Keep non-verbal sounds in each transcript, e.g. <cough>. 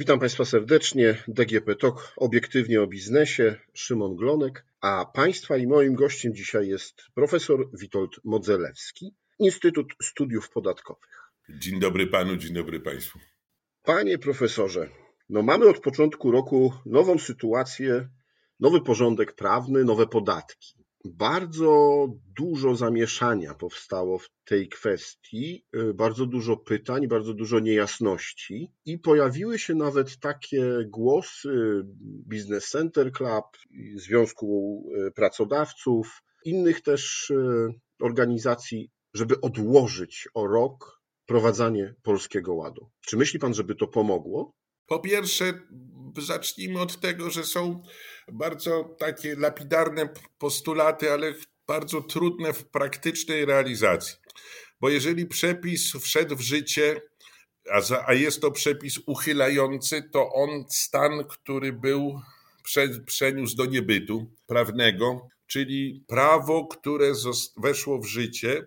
Witam Państwa serdecznie. DGP Talk, obiektywnie o biznesie. Szymon Glonek, a Państwa i moim gościem dzisiaj jest profesor Witold Modzelewski, Instytut Studiów Podatkowych. Dzień dobry Panu, dzień dobry Państwu. Panie profesorze, no mamy od początku roku nową sytuację, nowy porządek prawny, nowe podatki. Bardzo dużo zamieszania powstało w tej kwestii, y, bardzo dużo pytań, bardzo dużo niejasności i pojawiły się nawet takie głosy Business Center Club, Związku y, Pracodawców, innych też y, organizacji, żeby odłożyć o rok prowadzenie Polskiego Ładu. Czy myśli pan, żeby to pomogło? Po pierwsze, zacznijmy od tego, że są bardzo takie lapidarne postulaty, ale bardzo trudne w praktycznej realizacji. Bo jeżeli przepis wszedł w życie, a, za, a jest to przepis uchylający, to on stan, który był, prze, przeniósł do niebytu prawnego, czyli prawo, które weszło w życie,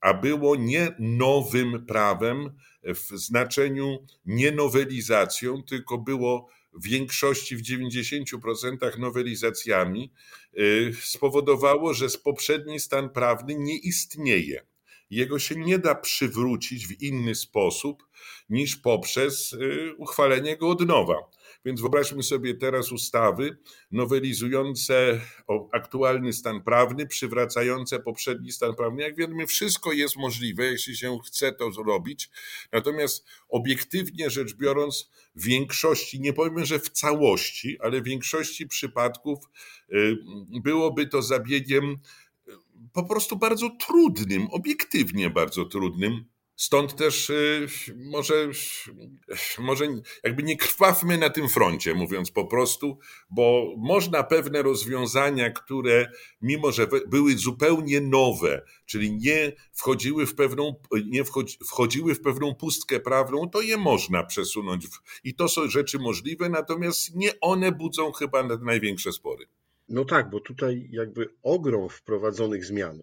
a było nie nowym prawem w znaczeniu nie nowelizacją, tylko było w większości, w 90% nowelizacjami, y, spowodowało, że poprzedni stan prawny nie istnieje. Jego się nie da przywrócić w inny sposób niż poprzez y, uchwalenie go od nowa. Więc wyobraźmy sobie teraz ustawy nowelizujące aktualny stan prawny, przywracające poprzedni stan prawny. Jak wiemy, wszystko jest możliwe, jeśli się chce to zrobić. Natomiast obiektywnie rzecz biorąc, w większości, nie powiem, że w całości, ale w większości przypadków y, byłoby to zabiegiem y, po prostu bardzo trudnym, obiektywnie bardzo trudnym Stąd też y, może, może jakby nie krwawmy na tym froncie, mówiąc po prostu, bo można pewne rozwiązania, które mimo, że były zupełnie nowe, czyli nie wchodziły w pewną, nie wchodzi, wchodziły w pewną pustkę prawną, to je można przesunąć. I to są rzeczy możliwe, natomiast nie one budzą chyba największe spory. No tak, bo tutaj jakby ogrom wprowadzonych zmian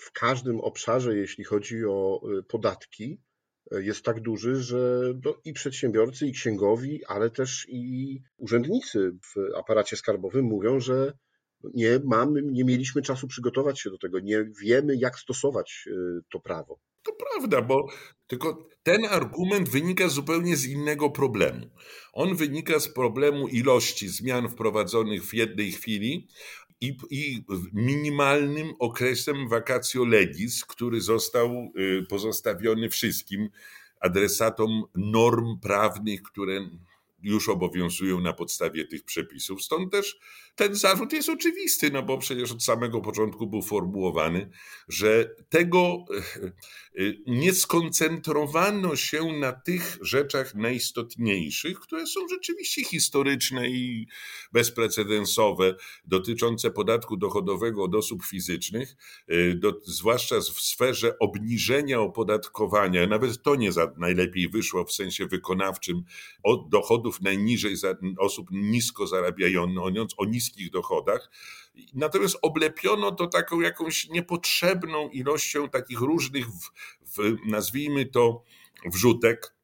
w każdym obszarze, jeśli chodzi o y, podatki, y, jest tak duży, że no i przedsiębiorcy, i księgowi, ale też i urzędnicy w aparacie skarbowym mówią, że nie mamy, nie mieliśmy czasu przygotować się do tego, nie wiemy, jak stosować y, to prawo. To prawda, bo tylko ten argument wynika zupełnie z innego problemu. On wynika z problemu ilości zmian wprowadzonych w jednej chwili, i, i minimalnym okresem vacatio legis, który został y, pozostawiony wszystkim adresatom norm prawnych, które już obowiązują na podstawie tych przepisów. Stąd też ten zarzut jest oczywisty, no bo przecież od samego początku był formułowany, że tego e, e, nie skoncentrowano się na tych rzeczach najistotniejszych, które są rzeczywiście historyczne i bezprecedensowe, dotyczące podatku dochodowego od osób fizycznych, e, do, zwłaszcza w sferze obniżenia opodatkowania, nawet to nie za, najlepiej wyszło w sensie wykonawczym, od dochodów najniżej za, osób nisko zarabiających, o niskich dochodach. Natomiast oblepiono to taką jakąś niepotrzebną ilością takich różnych, w, w, nazwijmy to, wrzutek,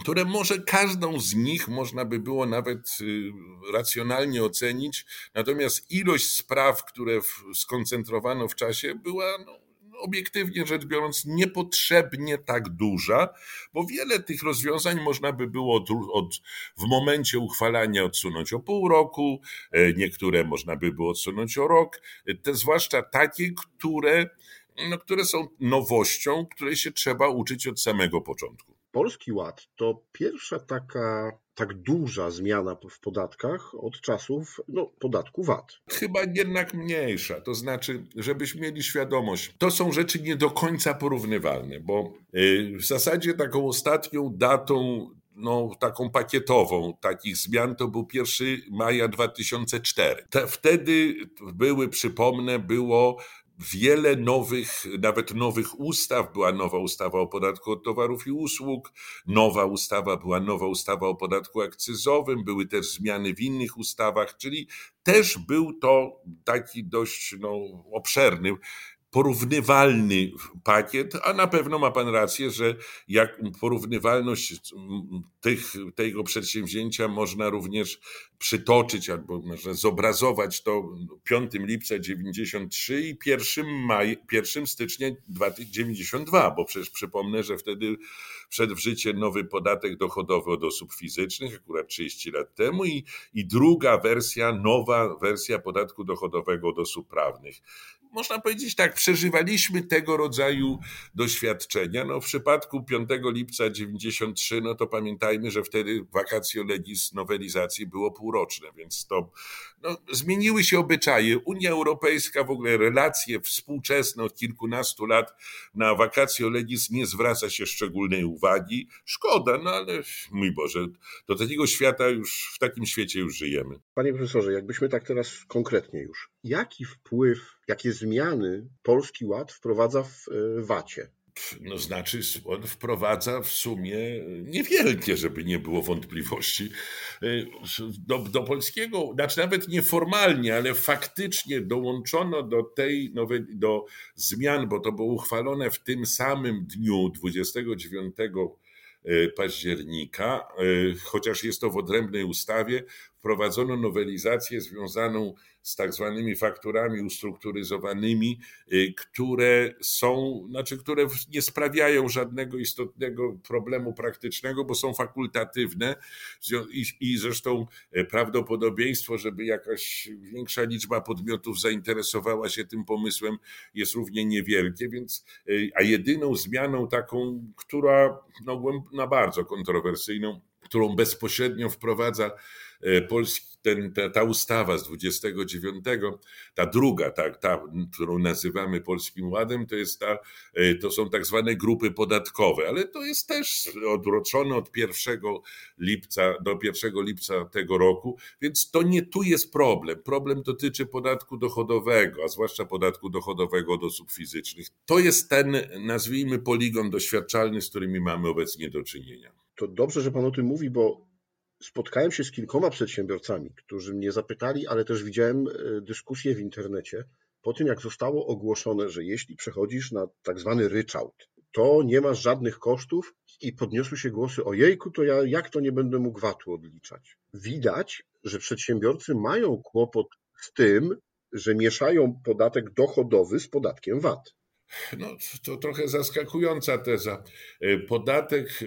które może każdą z nich można by było nawet y, racjonalnie ocenić, natomiast ilość spraw, które skoncentrowano w czasie, była no, obiektywnie rzecz biorąc niepotrzebnie tak duża, bo wiele tych rozwiązań można by było od, od, w momencie uchwalania odsunąć o pół roku, e, niektóre można by było odsunąć o rok, e, te zwłaszcza takie, które, no, które są nowością, której się trzeba uczyć od samego początku. Polski Ład to pierwsza taka tak duża zmiana w podatkach od czasów no, podatku VAT. Chyba jednak mniejsza. To znaczy, żebyśmy mieli świadomość, to są rzeczy nie do końca porównywalne, bo y, w zasadzie taką ostatnią datą no, taką pakietową takich zmian to był 1 maja 2004. Te, wtedy były, przypomnę, było wiele nowych, nawet nowych ustaw. Była nowa ustawa o podatku od towarów i usług, nowa ustawa, była nowa ustawa o podatku akcyzowym, były też zmiany w innych ustawach, czyli też był to taki dość no, obszerny porównywalny pakiet, a na pewno ma Pan rację, że jak porównywalność tych, tego przedsięwzięcia można również przytoczyć albo można zobrazować to 5 lipca 93 i 1, maj, 1 stycznia 1992, bo przecież przypomnę, że wtedy wszedł w życie nowy podatek dochodowy od osób fizycznych, akurat 30 lat temu i, i druga wersja, nowa wersja podatku dochodowego od osób prawnych można powiedzieć tak, przeżywaliśmy tego rodzaju doświadczenia. No, w przypadku 5 lipca 93, no to pamiętajmy, że wtedy vacatio legis nowelizacji było półroczne, więc to no, zmieniły się obyczaje. Unia Europejska, w ogóle relacje współczesne od kilkunastu lat na vacatio legis nie zwraca się szczególnej uwagi. Szkoda, no ale mój Boże, do takiego świata już, w takim świecie już żyjemy. Panie profesorze, jakbyśmy tak teraz konkretnie już, jaki wpływ, jakie zmiany Polski Ład wprowadza w e, VAT-ie? No znaczy on wprowadza w sumie niewielkie, żeby nie było wątpliwości, y, do, do polskiego, znaczy nawet nieformalnie, ale faktycznie dołączono do tej nowej, do zmian, bo to było uchwalone w tym samym dniu 29 y, października, y, chociaż jest to w odrębnej ustawie, wprowadzono nowelizację związaną z tak zwanymi fakturami ustrukturyzowanymi, y, które są, znaczy, które nie sprawiają żadnego istotnego problemu praktycznego, bo są fakultatywne. I, zresztą y, prawdopodobieństwo, żeby jakaś większa liczba podmiotów zainteresowała się tym pomysłem jest równie niewielkie, więc, y, a jedyną zmianą taką, która no, na bardzo kontrowersyjną, którą bezpośrednio wprowadza E, Polski, ten, ta, ta, ustawa z 29, ta druga, ta, ta, którą nazywamy Polskim Ładem, to, jest ta, e, to są tak zwane grupy podatkowe, ale to jest też odroczone od 1 lipca do 1 lipca tego roku, więc to nie tu jest problem. Problem dotyczy podatku dochodowego, a zwłaszcza podatku dochodowego od osób fizycznych. To jest ten, nazwijmy, poligon doświadczalny, z którymi mamy obecnie do czynienia. To dobrze, że Pan o tym mówi, bo spotkałem się z kilkoma przedsiębiorcami, którzy mnie zapytali, ale też widziałem e, dyskusję w internecie po tym, jak zostało ogłoszone, że jeśli przechodzisz na tak zwany ryczałt, to nie masz żadnych kosztów i podniosły się głosy, ojejku, to ja jak to nie będę mógł VAT-u odliczać? Widać, że przedsiębiorcy mają kłopot z tym, że mieszają podatek dochodowy z podatkiem VAT. No, to trochę zaskakująca teza. E, podatek,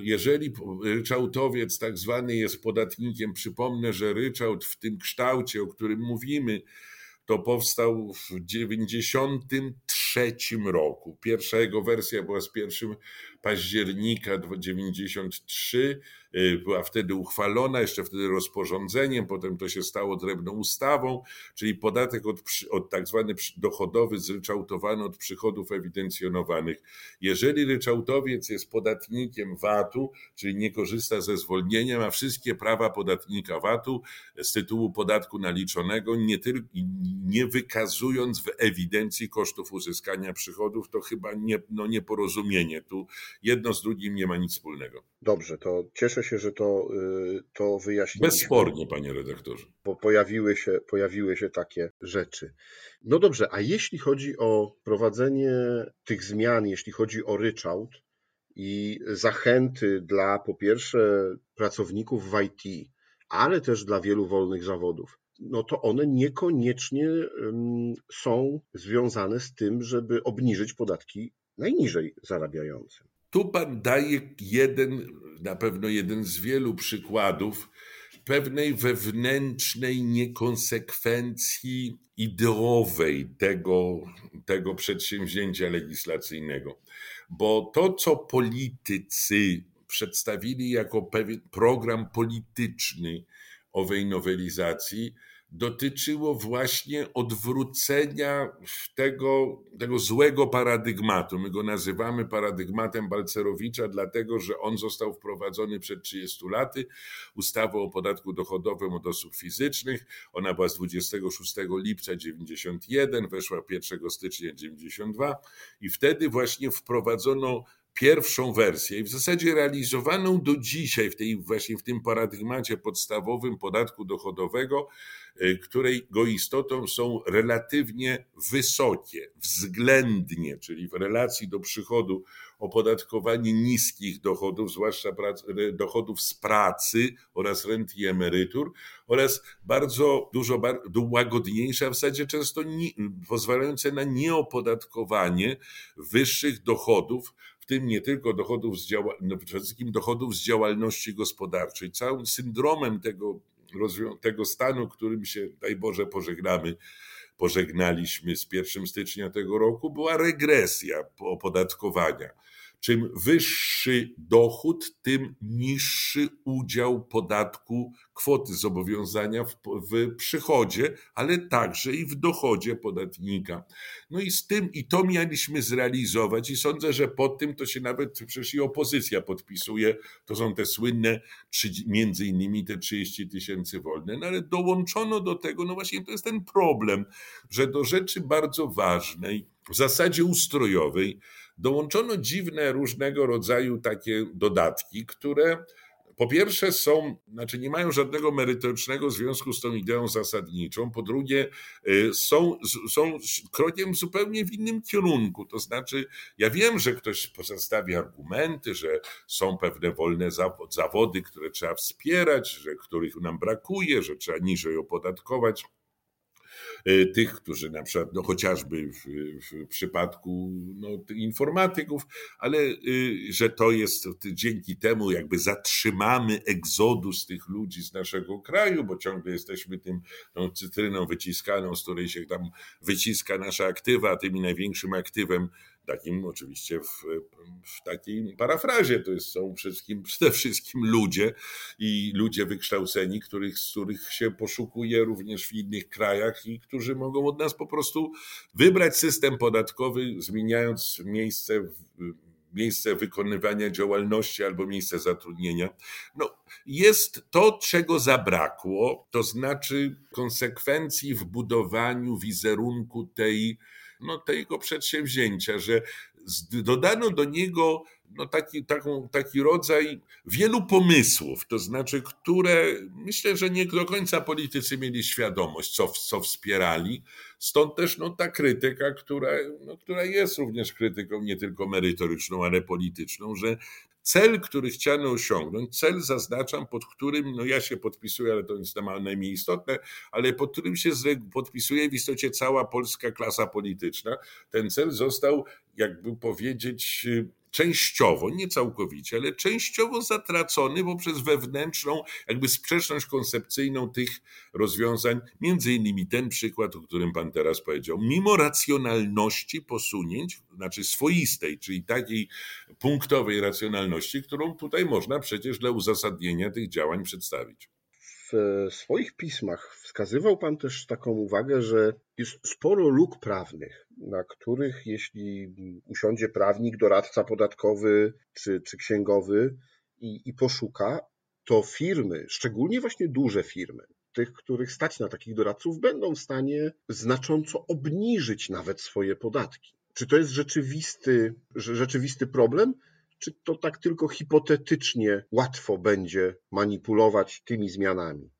jeżeli ryczałtowiec tak zwany jest podatnikiem, przypomnę, że ryczałt w tym kształcie, o którym mówimy, to powstał w 1993 roku. Pierwsza jego wersja była z 1 października 1993 Y, była wtedy uchwalona, jeszcze wtedy rozporządzeniem, potem to się stało odrębną ustawą, czyli podatek od, od tak zwany dochodowy zryczałtowany od przychodów ewidencjonowanych. Jeżeli ryczałtowiec jest podatnikiem VAT-u, czyli nie korzysta ze zwolnienia, ma wszystkie prawa podatnika VAT-u z tytułu podatku naliczonego, nie, tylko, nie wykazując w ewidencji kosztów uzyskania przychodów, to chyba nie, no nieporozumienie. Tu jedno z drugim nie ma nic wspólnego. Dobrze, to cieszę się, że to, y, to wyjaśniliśmy. Bezspornie, panie redaktorze. Bo pojawiły się, pojawiły się takie rzeczy. No dobrze, a jeśli chodzi o prowadzenie tych zmian, jeśli chodzi o ryczałt i zachęty dla po pierwsze pracowników w IT, ale też dla wielu wolnych zawodów, no to one niekoniecznie są związane z tym, żeby obniżyć podatki najniżej zarabiającym. Tu pan daje jeden, na pewno jeden z wielu przykładów pewnej wewnętrznej niekonsekwencji ideowej tego, tego przedsięwzięcia legislacyjnego. Bo to, co politycy przedstawili jako pewien program polityczny owej nowelizacji, dotyczyło właśnie odwrócenia tego, tego złego paradygmatu. My go nazywamy paradygmatem Balcerowicza, dlatego że on został wprowadzony przed 30 laty ustawą o podatku dochodowym od osób fizycznych. Ona była z 26 lipca 91, weszła 1 stycznia 92 i wtedy właśnie wprowadzono pierwszą wersję i w zasadzie realizowaną do dzisiaj w tej właśnie w tym paradygmacie podstawowym podatku dochodowego, y, którego istotą są relatywnie wysokie, względnie, czyli w relacji do przychodu opodatkowanie niskich dochodów, zwłaszcza dochodów z pracy oraz rent i emerytur oraz bardzo dużo łagodniejsze, a w zasadzie często nie, pozwalające na nieopodatkowanie wyższych dochodów, w tym nie tylko dochodów z, działa, no przede wszystkim dochodów z działalności gospodarczej. Całym syndromem tego, tego stanu, którym się, daj Boże, pożegnamy, pożegnaliśmy z 1 stycznia tego roku, była regresja opodatkowania. Czym wyższy dochód, tym niższy udział podatku kwoty zobowiązania w, w, przychodzie, ale także i w dochodzie podatnika. No i z tym, i to mieliśmy zrealizować, i sądzę, że pod tym to się nawet przecież i opozycja podpisuje. To są te słynne, między innymi te 30 tysięcy wolne. No ale dołączono do tego, no właśnie to jest ten problem, że do rzeczy bardzo ważnej, w zasadzie ustrojowej, dołączono dziwne różnego rodzaju takie dodatki, które po pierwsze są, znaczy nie mają żadnego merytorycznego związku z tą ideą zasadniczą, po drugie y, są, są krokiem zupełnie w innym kierunku. To znaczy, ja wiem, że ktoś pozostawi argumenty, że są pewne wolne zawody, które trzeba wspierać, że których nam brakuje, że trzeba niżej opodatkować tych, którzy na przykład, no chociażby w, w przypadku no, informatyków, ale y, że to jest dzięki temu jakby zatrzymamy egzodus tych ludzi z naszego kraju, bo ciągle jesteśmy tym tą cytryną wyciskaną, z której się tam wyciska nasze aktywa, a tym największym aktywem takim oczywiście w, w takiej parafrazie. To jest, są wszystkim, <laughs> przede wszystkim ludzie i ludzie wykształceni, których, z których się poszukuje również w innych krajach i którzy mogą od nas po prostu wybrać system podatkowy, zmieniając miejsce miejsce wykonywania działalności albo miejsce zatrudnienia. No, jest to, czego zabrakło, to znaczy konsekwencji w budowaniu wizerunku tej no, tego przedsięwzięcia, że dodano do niego no, taki, taką, taki rodzaj wielu pomysłów, to znaczy, które myślę, że nie do końca politycy mieli świadomość, co, co wspierali. Stąd też no, ta krytyka, która, no, która jest również krytyką nie tylko merytoryczną, ale polityczną, że cel, który chciano osiągnąć, cel zaznaczam, pod którym, no ja się podpisuję, ale to jest najmniej istotne, ale pod którym się podpisuje w istocie cała polska klasa polityczna. Ten cel został, jakby powiedzieć, częściowo, nie całkowicie, ale częściowo zatracony poprzez wewnętrzną, jakby sprzeczność koncepcyjną tych rozwiązań, między innymi ten przykład, o którym pan teraz powiedział. Mimo racjonalności posunięć, znaczy swoistej, czyli takiej punktowej racjonalności, którą tutaj można przecież dla uzasadnienia tych działań przedstawić. W swoich pismach wskazywał Pan też taką uwagę, że jest sporo luk prawnych, na których jeśli usiądzie prawnik, doradca podatkowy czy, czy księgowy i, i poszuka, to firmy, szczególnie właśnie duże firmy, tych, których stać na takich doradców, będą w stanie znacząco obniżyć nawet swoje podatki. Czy to jest rzeczywisty, rzeczywisty problem, czy to tak tylko hipotetycznie łatwo będzie manipulować tymi zmianami?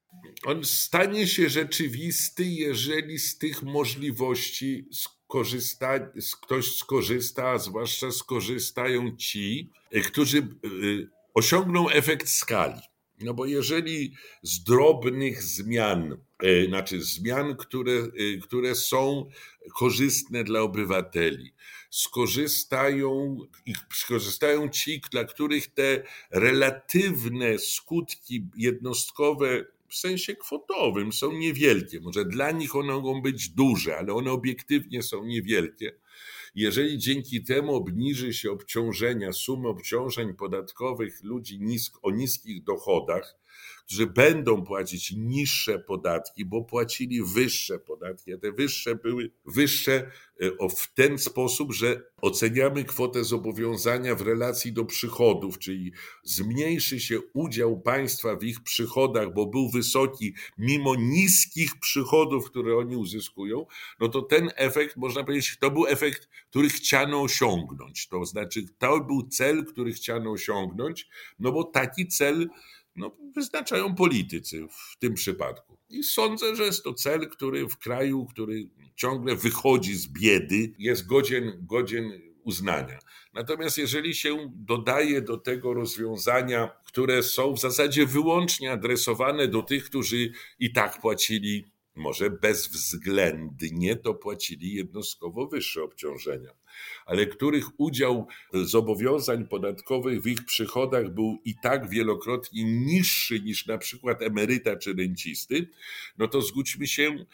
On stanie się rzeczywisty, jeżeli z tych możliwości skorzysta, ktoś skorzysta, a zwłaszcza skorzystają ci, którzy y, osiągną efekt skali. No bo jeżeli z drobnych zmian, y, znaczy zmian, które, y, które są korzystne dla obywateli, skorzystają, skorzystają ci, dla których te relatywne skutki jednostkowe w sensie kwotowym są niewielkie. Może dla nich one mogą być duże, ale one obiektywnie są niewielkie. Jeżeli dzięki temu obniży się obciążenia, sumy obciążeń podatkowych ludzi nisk, o niskich dochodach, którzy będą płacić niższe podatki, bo płacili wyższe podatki, a te wyższe były wyższe e, w ten sposób, że oceniamy kwotę zobowiązania w relacji do przychodów, czyli zmniejszy się udział państwa w ich przychodach, bo był wysoki mimo niskich przychodów, które oni uzyskują, no to ten efekt, można powiedzieć, to był efekt, który chciano osiągnąć. To znaczy, to był cel, który chciano osiągnąć, no bo taki cel no, wyznaczają politycy w tym przypadku. I sądzę, że jest to cel, który w kraju, który ciągle wychodzi z biedy, jest godzien, godzien uznania. Natomiast jeżeli się dodaje do tego rozwiązania, które są w zasadzie wyłącznie adresowane do tych, którzy i tak płacili może bezwzględnie to płacili jednostkowo wyższe obciążenia, ale których udział zobowiązań podatkowych w ich przychodach był i tak wielokrotnie niższy niż na przykład emeryta czy rencisty, no to zgódźmy się,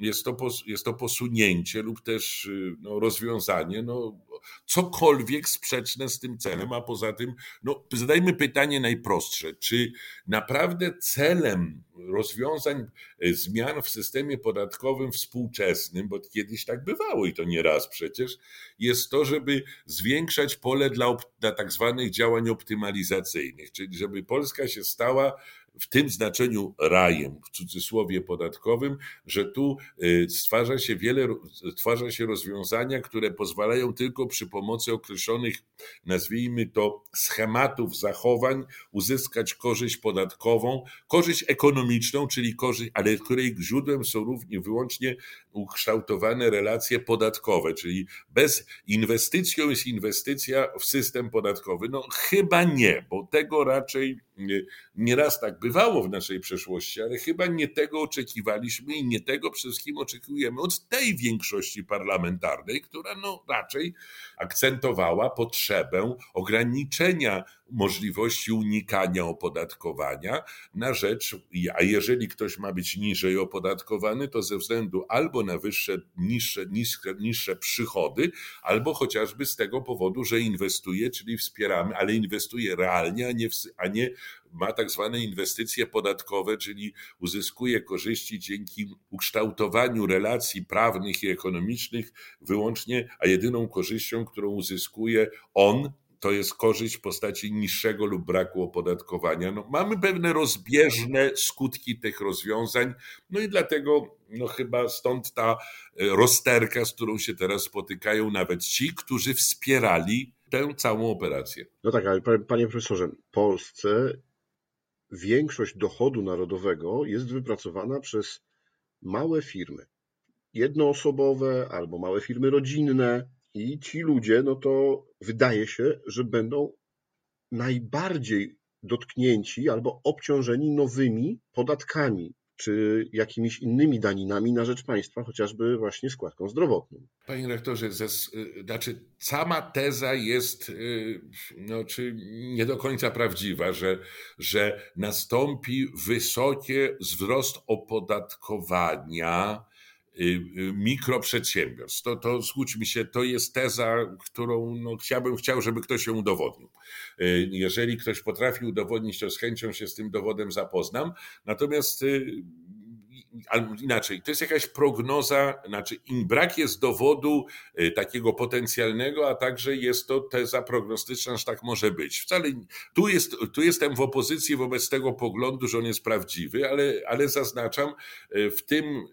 jest to, jest to posunięcie lub też no, rozwiązanie, no, cokolwiek sprzeczne z tym celem, a poza tym, no, zadajmy pytanie najprostsze, czy naprawdę celem rozwiązań, e, zmian w systemie podatkowym współczesnym, bo kiedyś tak bywało i to nie raz przecież, jest to, żeby zwiększać pole dla, dla tak zwanych działań optymalizacyjnych, czyli żeby Polska się stała w tym znaczeniu rajem, w cudzysłowie podatkowym, że tu y, stwarza się wiele, stwarza się rozwiązania, które pozwalają tylko przy pomocy określonych, nazwijmy to, schematów zachowań uzyskać korzyść podatkową, korzyść ekonomiczną, czyli korzyść, ale której źródłem są również wyłącznie ukształtowane relacje podatkowe, czyli bez inwestycją jest inwestycja w system podatkowy. No chyba nie, bo tego raczej nieraz tak bywało w naszej przeszłości, ale chyba nie tego oczekiwaliśmy i nie tego przede wszystkim oczekujemy od tej większości parlamentarnej, która no raczej akcentowała potrzebę ograniczenia możliwości unikania opodatkowania na rzecz, a jeżeli ktoś ma być niżej opodatkowany, to ze względu albo na wyższe, niższe, niższe, niższe przychody, albo chociażby z tego powodu, że inwestuje, czyli wspieramy, ale inwestuje realnie, a nie, a nie ma tak zwane inwestycje podatkowe, czyli uzyskuje korzyści dzięki ukształtowaniu relacji prawnych i ekonomicznych wyłącznie, a jedyną korzyścią, którą uzyskuje on, to jest korzyść w postaci niższego lub braku opodatkowania. No, mamy pewne rozbieżne skutki tych rozwiązań, no i dlatego no chyba stąd ta e, rozterka, z którą się teraz spotykają nawet ci, którzy wspierali tę całą operację. No tak, ale panie profesorze, w Polsce większość dochodu narodowego jest wypracowana przez małe firmy. Jednoosobowe albo małe firmy rodzinne, i ci ludzie, no to wydaje się, że będą najbardziej dotknięci albo obciążeni nowymi podatkami czy jakimiś innymi daninami na rzecz państwa, chociażby właśnie składką zdrowotną. Panie rektorze, ze, znaczy sama teza jest y, no, czy nie do końca prawdziwa, że, że nastąpi wysoki wzrost opodatkowania Y, y, mikroprzedsiębiorstw. To, to zgódźmy się, to jest teza, którą no, chciałbym, chciał, żeby ktoś ją udowodnił. Y, jeżeli ktoś potrafi udowodnić, to z chęcią się z tym dowodem zapoznam. Natomiast inaczej, to jest jakaś prognoza, znaczy brak jest dowodu y, takiego potencjalnego, a także jest to teza prognostyczna, że tak może być. Wcale tu, jest, tu jestem w opozycji wobec tego poglądu, że on jest prawdziwy, ale, ale zaznaczam, y, w, tym,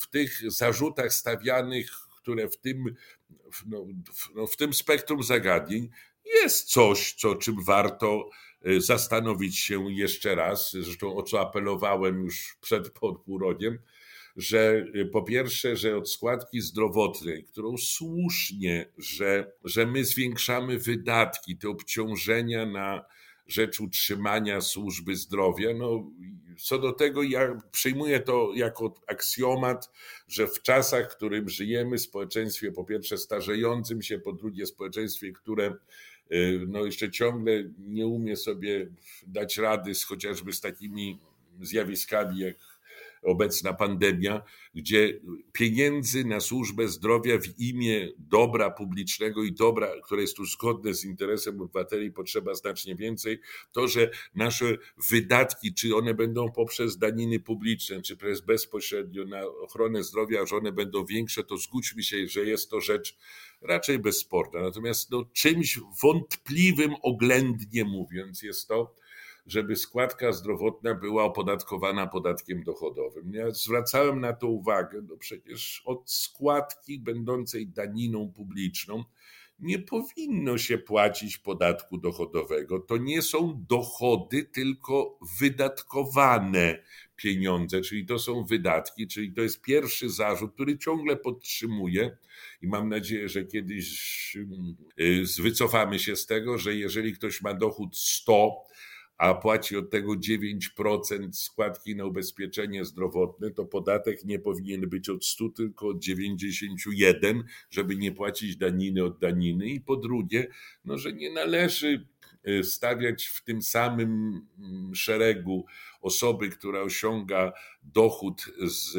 w tych zarzutach stawianych, które w tym, no, w, no, w tym spektrum zagadnień jest coś, co, czym warto zastanowić się jeszcze raz, zresztą o co apelowałem już przed podpółrociem, że y, po pierwsze, że od składki zdrowotnej, którą słusznie, że, że my zwiększamy wydatki, te obciążenia na rzecz utrzymania służby zdrowia, no co do tego ja przyjmuję to jako aksjomat, że w czasach, w którym żyjemy, społeczeństwie po pierwsze starzejącym się, po drugie społeczeństwie, które Y, no jeszcze ciągle nie umie sobie dać rady z chociażby z takimi zjawiskami jak obecna pandemia, gdzie pieniędzy na służbę zdrowia w imię dobra publicznego i dobra, które jest tu zgodne z interesem obywateli, potrzeba znacznie więcej. To, że nasze wydatki, czy one będą poprzez daniny publiczne, czy przez bezpośrednio na ochronę zdrowia, że one będą większe, to zgódźmy się, że jest to rzecz raczej bezsporna. Natomiast no, czymś wątpliwym, oględnie mówiąc, jest to, żeby składka zdrowotna była opodatkowana podatkiem dochodowym. Ja zwracałem na to uwagę, no przecież od składki będącej daniną publiczną nie powinno się płacić podatku dochodowego. To nie są dochody, tylko wydatkowane pieniądze, czyli to są wydatki, czyli to jest pierwszy zarzut, który ciągle podtrzymuję i mam nadzieję, że kiedyś y, wycofamy się z tego, że jeżeli ktoś ma dochód 100, a płaci od tego 9% składki na ubezpieczenie zdrowotne, to podatek nie powinien być od 100, tylko od 91, żeby nie płacić daniny od daniny. I po drugie, no, że nie należy stawiać w tym samym mm, szeregu osoby, która osiąga dochód z,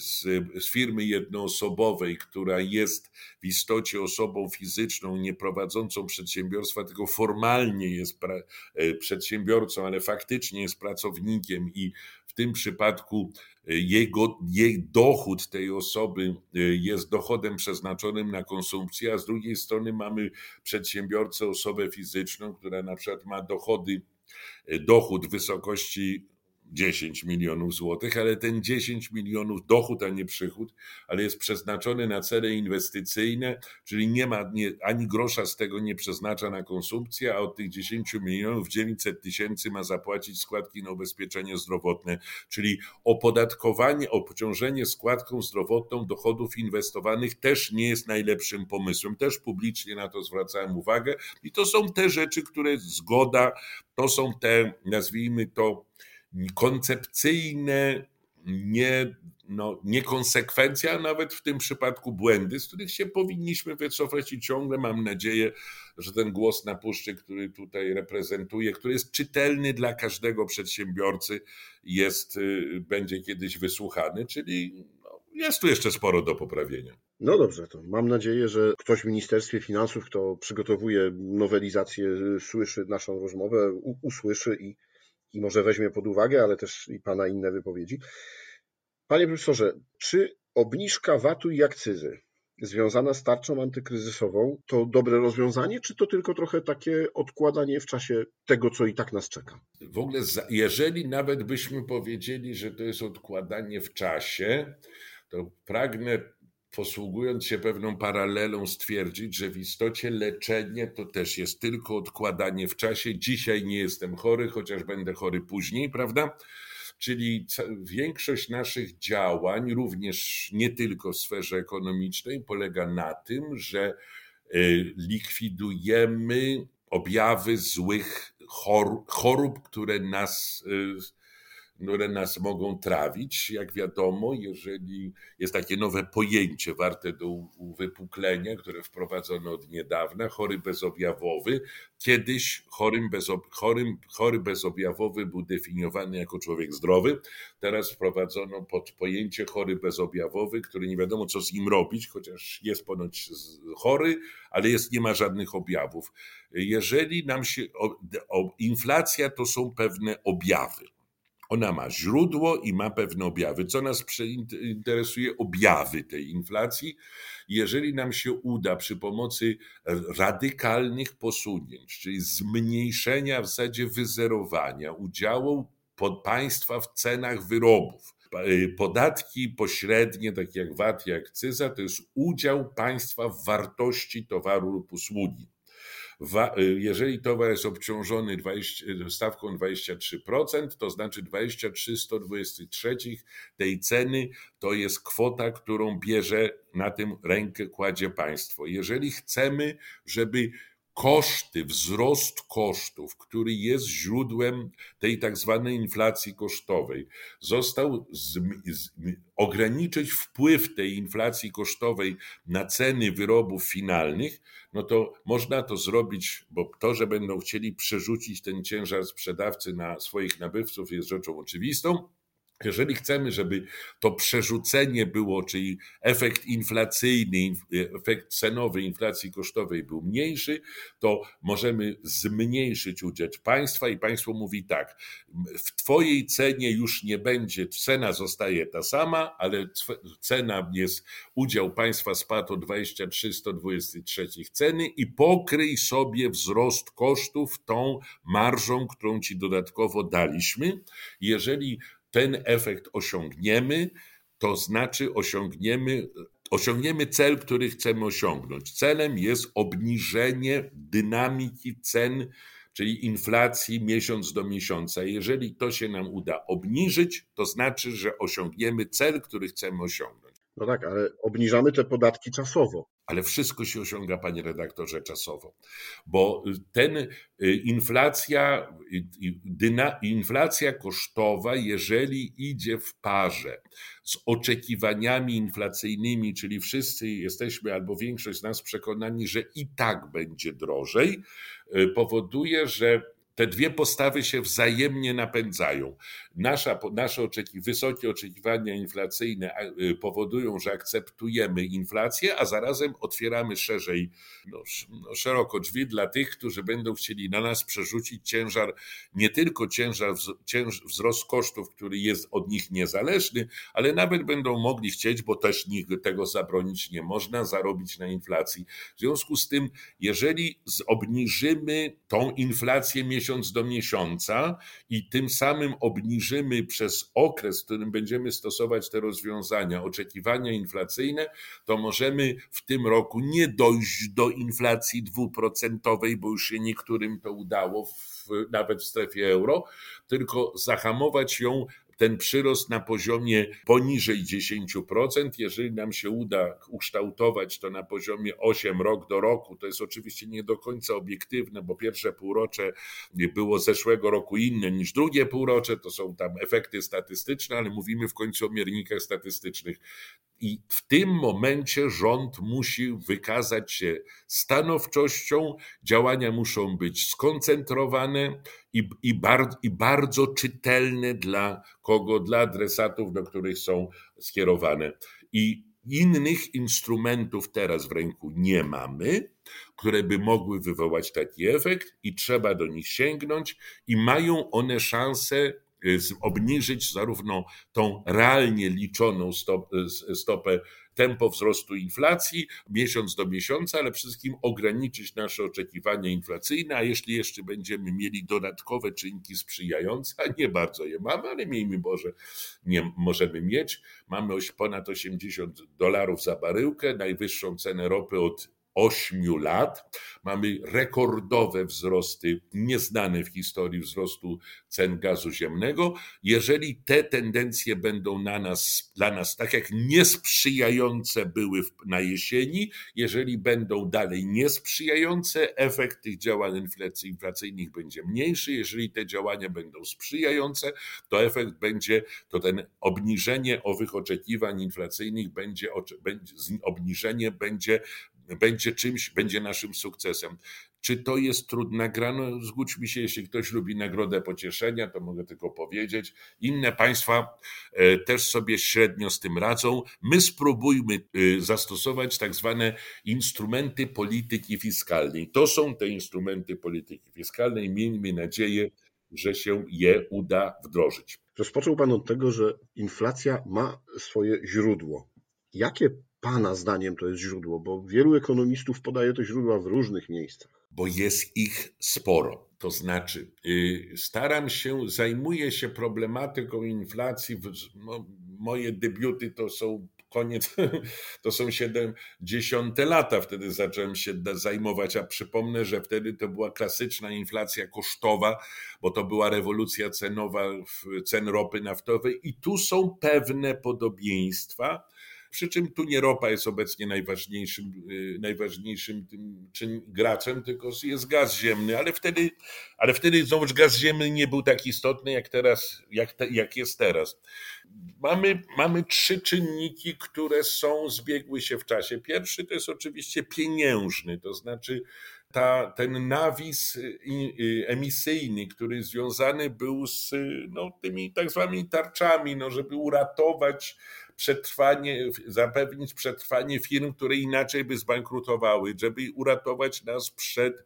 z, z, firmy jednoosobowej, która jest w istocie osobą fizyczną, nie prowadzącą przedsiębiorstwa, tylko formalnie jest pra, e, przedsiębiorcą, ale faktycznie jest pracownikiem i w tym przypadku jego, jej dochód tej osoby e, jest dochodem przeznaczonym na konsumpcję, a z drugiej strony mamy przedsiębiorcę, osobę fizyczną, która na przykład ma dochody, dochód w wysokości 10 milionów złotych, ale ten 10 milionów dochód, a nie przychód, ale jest przeznaczony na cele inwestycyjne, czyli nie ma nie, ani grosza z tego nie przeznacza na konsumpcję, a od tych 10 milionów 900 tysięcy ma zapłacić składki na ubezpieczenie zdrowotne, czyli opodatkowanie, obciążenie składką zdrowotną dochodów inwestowanych też nie jest najlepszym pomysłem. Też publicznie na to zwracałem uwagę i to są te rzeczy, które zgoda, to są te, nazwijmy to, koncepcyjne nie, no, niekonsekwencja, a nawet w tym przypadku błędy, z których się powinniśmy wycofać i ciągle mam nadzieję, że ten głos na puszczy, który tutaj reprezentuję, który jest czytelny dla każdego przedsiębiorcy, jest, y, będzie kiedyś wysłuchany, czyli no, jest tu jeszcze sporo do poprawienia. No dobrze, to mam nadzieję, że ktoś w Ministerstwie Finansów, kto przygotowuje nowelizację, słyszy naszą rozmowę, usłyszy i i może weźmie pod uwagę, ale też i Pana inne wypowiedzi. Panie profesorze, czy obniżka VAT-u i akcyzy związana z tarczą antykryzysową to dobre rozwiązanie, czy to tylko trochę takie odkładanie w czasie tego, co i tak nas czeka? W ogóle, jeżeli nawet byśmy powiedzieli, że to jest odkładanie w czasie, to pragnę posługując się pewną paralelą, stwierdzić, że w istocie leczenie to też jest tylko odkładanie w czasie. Dzisiaj nie jestem chory, chociaż będę chory później, prawda? Czyli większość naszych działań, również nie tylko w sferze ekonomicznej, polega na tym, że y, likwidujemy objawy złych chorób, które nas y, które nas mogą trawić. Jak wiadomo, jeżeli jest takie nowe pojęcie warte do uwypuklenia, które wprowadzono od niedawna, chory bezobjawowy. Kiedyś chorym bezob, chorym, chory bezobjawowy był definiowany jako człowiek zdrowy. Teraz wprowadzono pod pojęcie chory bezobjawowy, który nie wiadomo co z nim robić, chociaż jest ponoć chory, ale jest, nie ma żadnych objawów. Jeżeli nam się, o, o, inflacja to są pewne objawy. Ona ma źródło i ma pewne objawy. Co nas interesuje? Objawy tej inflacji. Jeżeli nam się uda przy pomocy radykalnych posunięć, czyli zmniejszenia, w zasadzie wyzerowania udziału państwa w cenach wyrobów, y, Podatki pośrednie, takie jak VAT i akcyza, to jest udział państwa w wartości towaru lub usługi. Y, jeżeli towar jest obciążony 20, y, stawką 23%, to znaczy 23 123 tej ceny to jest kwota, którą bierze na tym rękę kładzie państwo. Jeżeli chcemy, żeby koszty, wzrost kosztów, który jest źródłem tej tak zwanej inflacji kosztowej, został z, z, ograniczyć wpływ tej inflacji kosztowej na ceny wyrobów finalnych, no to można to zrobić, bo to, że będą chcieli przerzucić ten ciężar sprzedawcy na swoich nabywców jest rzeczą oczywistą, Jeżeli chcemy, żeby to przerzucenie było, czyli efekt inflacyjny, efekt cenowy inflacji kosztowej był mniejszy, to możemy zmniejszyć udział państwa i państwo mówi tak, w twojej cenie już nie będzie, cena zostaje ta sama, ale cena jest, udział państwa spadł o 23, 123 ceny i pokryj sobie wzrost kosztów tą marżą, którą ci dodatkowo daliśmy. Jeżeli ten efekt osiągniemy, to znaczy osiągniemy, osiągniemy cel, który chcemy osiągnąć. Celem jest obniżenie dynamiki cen, czyli inflacji miesiąc do miesiąca. Jeżeli to się nam uda obniżyć, to znaczy, że osiągniemy cel, który chcemy osiągnąć. No tak, ale obniżamy te podatki czasowo ale wszystko się osiąga, panie redaktorze, czasowo, bo ten y, inflacja, dyna, inflacja kosztowa, jeżeli idzie w parze z oczekiwaniami inflacyjnymi, czyli wszyscy jesteśmy albo większość z nas przekonani, że i tak będzie drożej, y, powoduje, że te dwie postawy się wzajemnie napędzają. Nasza, nasze oczekiwania, wysokie oczekiwania inflacyjne y, powodują, że akceptujemy inflację, a zarazem otwieramy szerzej, no, no, szeroko drzwi dla tych, którzy będą chcieli na nas przerzucić ciężar, nie tylko ciężar, cięż, wzrost kosztów, który jest od nich niezależny, ale nawet będą mogli chcieć, bo też nikt tego zabronić nie można, zarobić na inflacji. W związku z tym, jeżeli obniżymy tą inflację miesiąc do miesiąca i tym samym obniżymy obniżymy przez okres, w którym będziemy stosować te rozwiązania, oczekiwania inflacyjne, to możemy w tym roku nie dojść do inflacji dwuprocentowej, bo już się niektórym to udało, w, nawet w strefie euro, tylko zahamować ją ten przyrost na poziomie poniżej 10%. Jeżeli nam się uda ukształtować to na poziomie 8 rok do roku, to jest oczywiście nie do końca obiektywne, bo pierwsze półrocze było zeszłego roku inne niż drugie półrocze, to są tam efekty statystyczne, ale mówimy w końcu o miernikach statystycznych. I w tym momencie rząd musi wykazać się stanowczością, działania muszą być skoncentrowane i, i, bar, i bardzo czytelne dla kogo, dla adresatów, do których są skierowane. I innych instrumentów teraz w ręku nie mamy, które by mogły wywołać taki efekt, i trzeba do nich sięgnąć, i mają one szansę Y, obniżyć zarówno tą realnie liczoną y, stopę tempo wzrostu inflacji miesiąc do miesiąca, ale wszystkim ograniczyć nasze oczekiwania inflacyjne, a jeśli jeszcze będziemy mieli dodatkowe czynniki sprzyjające, a nie bardzo je mamy, ale miejmy Boże, nie możemy mieć. Mamy ponad 80 dolarów za baryłkę, najwyższą cenę ropy od 8 lat. Mamy rekordowe wzrosty, nieznane w historii wzrostu cen gazu ziemnego. Jeżeli te tendencje będą na nas, dla nas tak jak niesprzyjające były na jesieni, jeżeli będą dalej niesprzyjające, efekt tych działań inflacyjnych będzie mniejszy. Jeżeli te działania będą sprzyjające, to efekt będzie, to ten obniżenie owych oczekiwań inflacyjnych będzie, będzie obniżenie będzie będzie czymś, będzie naszym sukcesem. Czy to jest trudna gra? No, zgódź mi się, jeśli ktoś lubi nagrodę pocieszenia, to mogę tylko powiedzieć. Inne państwa e, też sobie średnio z tym radzą. My spróbujmy e, zastosować tak zwane instrumenty polityki fiskalnej. To są te instrumenty polityki fiskalnej. Miejmy nadzieję, że się je uda wdrożyć. Rozpoczął Pan od tego, że inflacja ma swoje źródło. Jakie Pana zdaniem to jest źródło? Bo wielu ekonomistów podaje te źródła w różnych miejscach. Bo jest ich sporo. To znaczy, yy, staram się, zajmuję się problematyką inflacji. Moje debiuty to są koniec, <laughs> to są 70 lata, wtedy zacząłem się zajmować, a przypomnę, że wtedy to była klasyczna inflacja kosztowa, bo to była rewolucja cenowa cen ropy naftowej i tu są pewne podobieństwa przy czym tu nie ropa jest obecnie najważniejszym, y, najważniejszym tym czyn, graczem, tylko jest gaz ziemny, ale wtedy, ale wtedy znowuż gaz ziemny nie był tak istotny jak teraz, jak, te, jak jest teraz. Mamy, mamy trzy czynniki, które są, zbiegły się w czasie. Pierwszy to jest oczywiście pieniężny, to znaczy ta, ten nawis emisyjny, który związany był z no, tymi tak zwanymi tarczami, no, żeby uratować przetrwanie, zapewnić przetrwanie firm, które inaczej by zbankrutowały, żeby uratować nas przed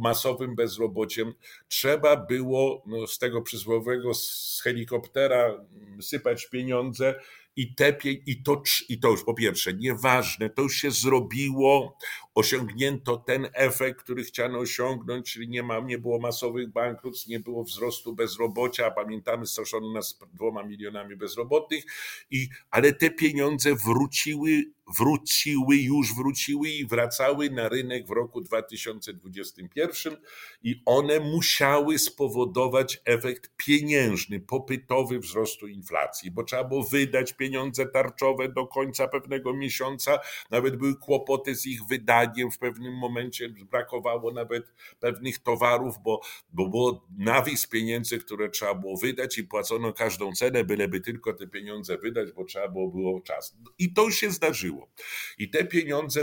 masowym bezrobociem, trzeba było no, z tego przysłowiowego z helikoptera sypać pieniądze i te, i to, i to już po pierwsze nieważne, to już się zrobiło, osiągnięto ten efekt, który chciano osiągnąć, czyli nie, ma, nie było masowych bankructw, nie było wzrostu bezrobocia, pamiętamy, straszono nas dwoma milionami bezrobotnych, i, ale te pieniądze wróciły wróciły, już wróciły i wracały na rynek w roku 2021 i one musiały spowodować efekt pieniężny, popytowy wzrostu inflacji, bo trzeba było wydać pieniądze tarczowe do końca pewnego miesiąca, nawet były kłopoty z ich wydaniem, w pewnym momencie brakowało nawet pewnych towarów, bo, bo było nawis pieniędzy, które trzeba było wydać i płacono każdą cenę, byleby tylko te pieniądze wydać, bo trzeba było, było czas. I to się zdarzyło. I te pieniądze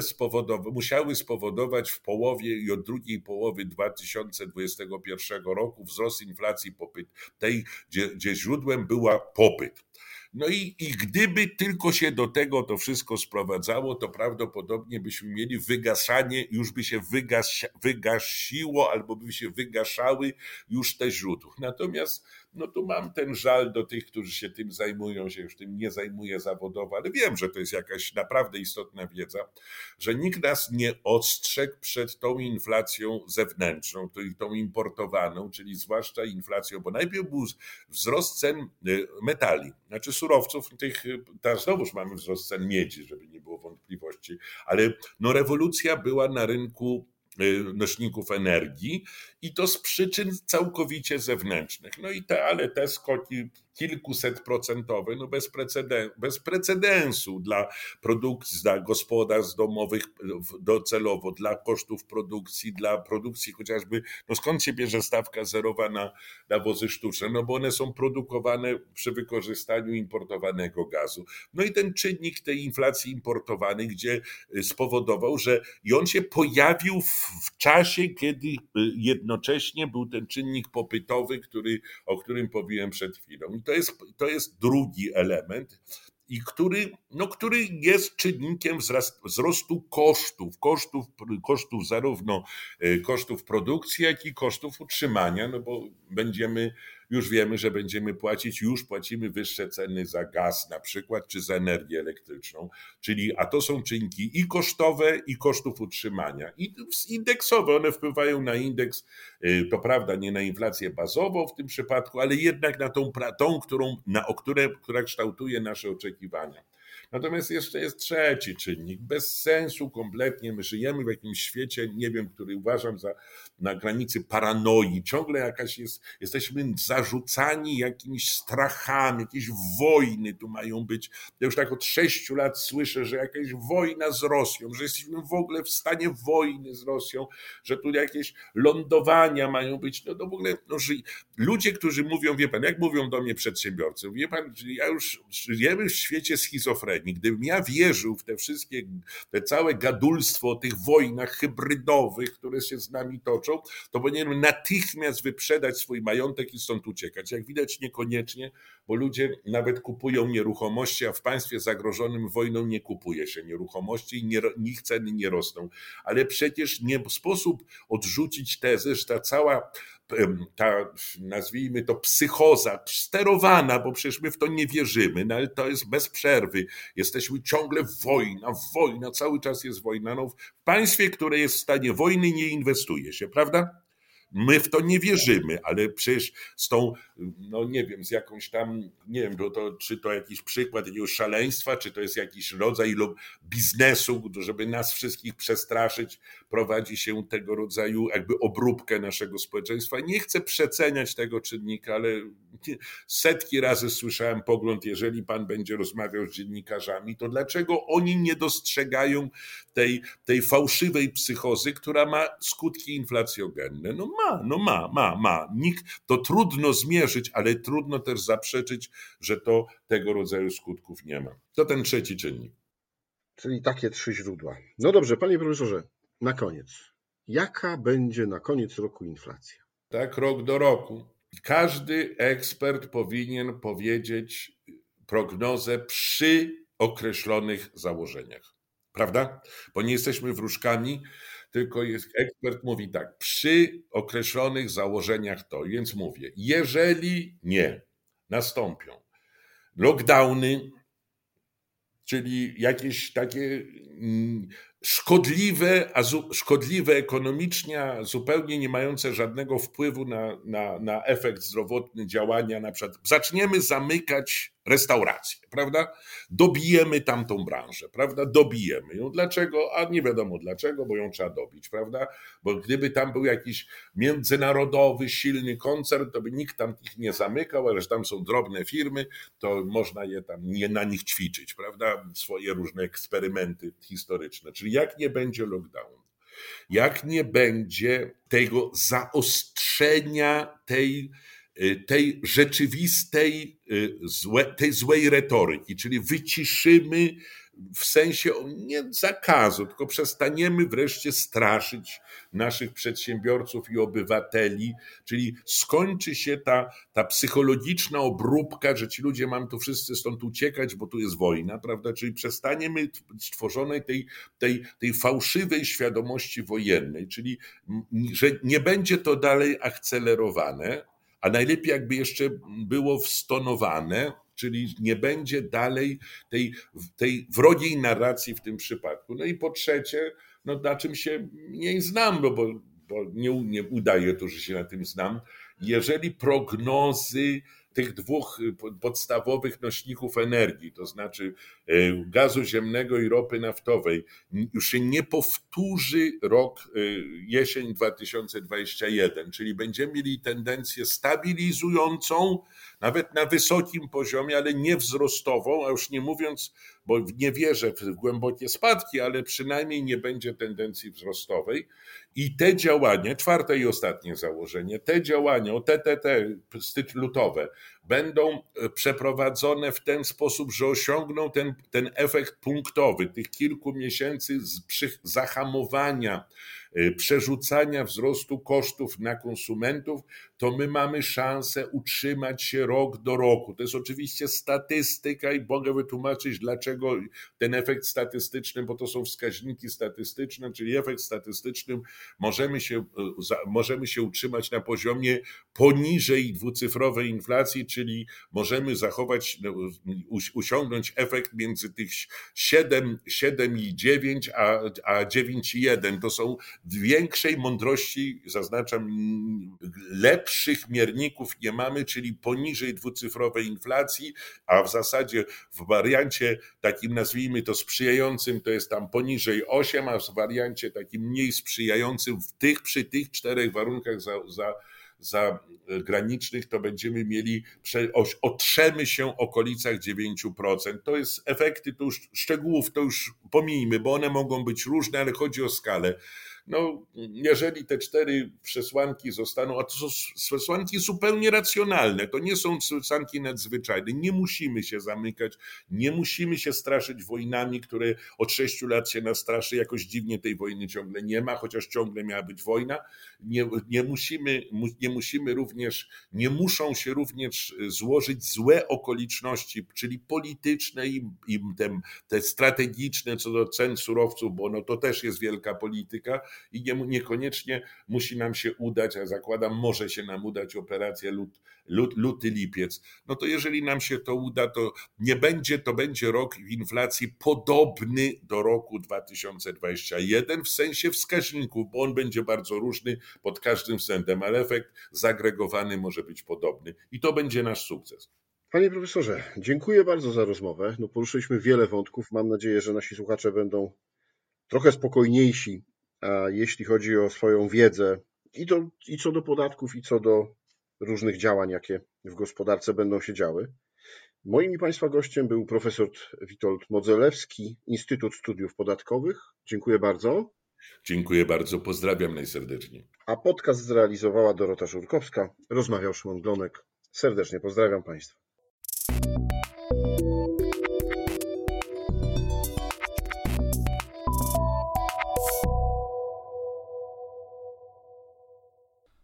musiały spowodować w połowie i od drugiej połowy 2021 roku wzrost inflacji popyt, tej, gdzie, gdzie źródłem była popyt. No i, i gdyby tylko się do tego to wszystko sprowadzało, to prawdopodobnie byśmy mieli wygaszanie, już by się wygas, wygasiło albo by się wygaszały już te źródła. Natomiast no tu mam ten żal do tych, którzy się tym zajmują, się już tym nie zajmuje zawodowo, ale wiem, że to jest jakaś naprawdę istotna wiedza, że nikt nas nie ostrzegł przed tą inflacją zewnętrzną, tą importowaną, czyli zwłaszcza inflacją, bo najpierw był wzrost cen y, metali, znaczy surowców, tych, y, teraz znowuż mamy wzrost cen miedzi, żeby nie było wątpliwości, ale no rewolucja była na rynku nośników energii i to z przyczyn całkowicie zewnętrznych. No i te, ale te skoki kilkuset procentowe, no bez, preceden bez precedensu dla produkcji, dla gospodarstw domowych docelowo, dla kosztów produkcji, dla produkcji chociażby, no skąd się bierze stawka zerowa na, na wozy sztuczne? No bo one są produkowane przy wykorzystaniu importowanego gazu. No i ten czynnik tej inflacji importowanej, gdzie y, spowodował, że i on się pojawił w, w czasie, kiedy y, jednocześnie był ten czynnik popytowy, który, o którym powiedziałem przed chwilą. I to jest, to jest drugi element, i który, no, który jest czynnikiem wzrostu kosztów, kosztów, kosztów zarówno e, kosztów produkcji, jak i kosztów utrzymania, no bo będziemy już wiemy, że będziemy płacić, już płacimy wyższe ceny za gaz na przykład, czy za energię elektryczną, czyli, a to są czynniki i kosztowe, i kosztów utrzymania. I indeksowe, one wpływają na indeks, y, to prawda, nie na inflację bazową w tym przypadku, ale jednak na tą, tą którą, na, o które, która kształtuje nasze oczekiwania. Natomiast jeszcze jest trzeci czynnik, bez sensu kompletnie. My żyjemy w jakimś świecie, nie wiem, który uważam za na granicy paranoi. Ciągle jakaś jest, jesteśmy zarzucani jakimiś strachami, jakieś wojny tu mają być. Ja już tak od sześciu lat słyszę, że jakaś wojna z Rosją, że jesteśmy w ogóle w stanie wojny z Rosją, że tu jakieś lądowania mają być. No, to w ogóle no, ludzie, którzy mówią, wie pan, jak mówią do mnie przedsiębiorcy, wie pan, ja już żyjemy w świecie schizofrenii. Gdybym ja wierzył w te wszystkie, te całe gadulstwo o tych wojnach hybrydowych, które się z nami toczą, to powinienem natychmiast wyprzedać swój majątek i stąd uciekać. Jak widać niekoniecznie, bo ludzie nawet kupują nieruchomości, a w państwie zagrożonym wojną nie kupuje się nieruchomości i ich ceny nie rosną. Ale przecież nie sposób odrzucić tezy, że ta cała ta, nazwijmy to, psychoza sterowana, bo przecież my w to nie wierzymy, no ale to jest bez przerwy. Jesteśmy ciągle wojna, wojna, cały czas jest wojna. No, w państwie, które jest w stanie wojny, nie inwestuje się, prawda? My w to nie wierzymy, ale przecież z tą, no nie wiem, z jakąś tam, nie wiem, to, to, czy to jakiś przykład jakiegoś szaleństwa, czy to jest jakiś rodzaj lub biznesu, żeby nas wszystkich przestraszyć, prowadzi się tego rodzaju jakby obróbkę naszego społeczeństwa. Nie chcę przeceniać tego czynnika, ale setki razy słyszałem pogląd, jeżeli pan będzie rozmawiał z dziennikarzami, to dlaczego oni nie dostrzegają tej, tej fałszywej psychozy, która ma skutki inflacjogenne? No ma, no ma, ma, ma. Nikt, to trudno zmierzyć, ale trudno też zaprzeczyć, że to tego rodzaju skutków nie ma. To ten trzeci czynnik. Czyli takie trzy źródła. No dobrze, panie profesorze, na koniec. jaka będzie na koniec roku inflacja? Tak, rok do roku. Każdy ekspert powinien powiedzieć prognozę przy określonych założeniach. Prawda? Bo nie jesteśmy wróżkami, tylko jest, ekspert mówi tak, przy określonych założeniach to, więc mówię, jeżeli nie nastąpią lockdowny, czyli jakieś takie mm, szkodliwe, a szkodliwe ekonomicznie, a zupełnie nie mające żadnego wpływu na, na, na efekt zdrowotny działania, na przykład zaczniemy zamykać restauracje, prawda? Dobijemy tamtą branżę, prawda? Dobijemy ją. Dlaczego? A nie wiadomo dlaczego, bo ją trzeba dobić, prawda? Bo gdyby tam był jakiś międzynarodowy, silny koncern, to by nikt tam ich nie zamykał, ale że tam są drobne firmy, to można je tam nie na nich ćwiczyć, prawda? Swoje różne eksperymenty historyczne. Czyli jak nie będzie lockdownu, jak nie będzie tego zaostrzenia tej tej rzeczywistej, y, złe, tej złej retoryki, czyli wyciszymy w sensie nie zakazu, tylko przestaniemy wreszcie straszyć naszych przedsiębiorców i obywateli, czyli skończy się ta, ta psychologiczna obróbka, że ci ludzie mam tu wszyscy stąd uciekać, bo tu jest wojna, prawda? Czyli przestaniemy stworzonej tej, tej, tej fałszywej świadomości wojennej, czyli że nie będzie to dalej akcelerowane, a najlepiej jakby jeszcze było wstonowane, czyli nie będzie dalej tej, tej wrogiej narracji w tym przypadku. No i po trzecie, no na czym się nie znam, bo, bo, bo nie, nie udaje to, że się na tym znam, jeżeli prognozy tych dwóch y, podstawowych nośników energii, to znaczy y, gazu ziemnego i ropy naftowej, już się nie powtórzy rok y, jesień 2021, czyli będziemy mieli tendencję stabilizującą, nawet na wysokim poziomie, ale nie wzrostową, a już nie mówiąc, bo nie wierzę w głębokie spadki, ale przynajmniej nie będzie tendencji wzrostowej. I te działania, czwarte i ostatnie założenie, te działania o TTT lutowe będą e, przeprowadzone w ten sposób, że osiągną ten, ten efekt punktowy tych kilku miesięcy z zahamowania Y, przerzucania wzrostu kosztów na konsumentów, to my mamy szansę utrzymać się rok do roku. To jest oczywiście statystyka i mogę wytłumaczyć, dlaczego ten efekt statystyczny, bo to są wskaźniki statystyczne, czyli efekt statystyczny możemy się, y, możemy się utrzymać na poziomie poniżej dwucyfrowej inflacji, czyli możemy zachować, no, osiągnąć efekt między tych 7, 7 i 9, a, a 9 i 1. To są większej mądrości, zaznaczam, lepszych mierników nie mamy, czyli poniżej dwucyfrowej inflacji, a w zasadzie w wariancie takim nazwijmy to sprzyjającym to jest tam poniżej 8, a w wariancie takim mniej sprzyjającym w tych przy tych czterech warunkach za, za zagranicznych, to będziemy mieli, otrzemy się w okolicach 9%. To jest efekty, to już szczegółów to już pomijmy, bo one mogą być różne, ale chodzi o skalę. No, jeżeli te cztery przesłanki zostaną, a to są przesłanki zupełnie racjonalne, to nie są przesłanki nadzwyczajne, nie musimy się zamykać, nie musimy się straszyć wojnami, które od sześciu lat się nastraszy, jakoś dziwnie tej wojny ciągle nie ma, chociaż ciągle miała być wojna. Nie, nie, musimy, nie musimy również, nie muszą się również złożyć złe okoliczności, czyli polityczne i, i te, te strategiczne co do cen surowców, bo no to też jest wielka polityka, i nie, niekoniecznie musi nam się udać, a zakładam, może się nam udać operacja lut, lut, luty, lipiec. No to jeżeli nam się to uda, to nie będzie, to będzie rok inflacji podobny do roku 2021 w sensie wskaźników, bo on będzie bardzo różny pod każdym względem, ale efekt zagregowany może być podobny i to będzie nasz sukces. Panie profesorze, dziękuję bardzo za rozmowę. No, poruszyliśmy wiele wątków. Mam nadzieję, że nasi słuchacze będą trochę spokojniejsi jeśli chodzi o swoją wiedzę i, do, i co do podatków, i co do różnych działań, jakie w gospodarce będą się działy. Moim i Państwa gościem był profesor Witold Modzelewski, Instytut Studiów Podatkowych. Dziękuję bardzo. Dziękuję bardzo, pozdrawiam najserdeczniej. A podcast zrealizowała Dorota Żurkowska, rozmawiał Szymon Glonek. Serdecznie pozdrawiam Państwa.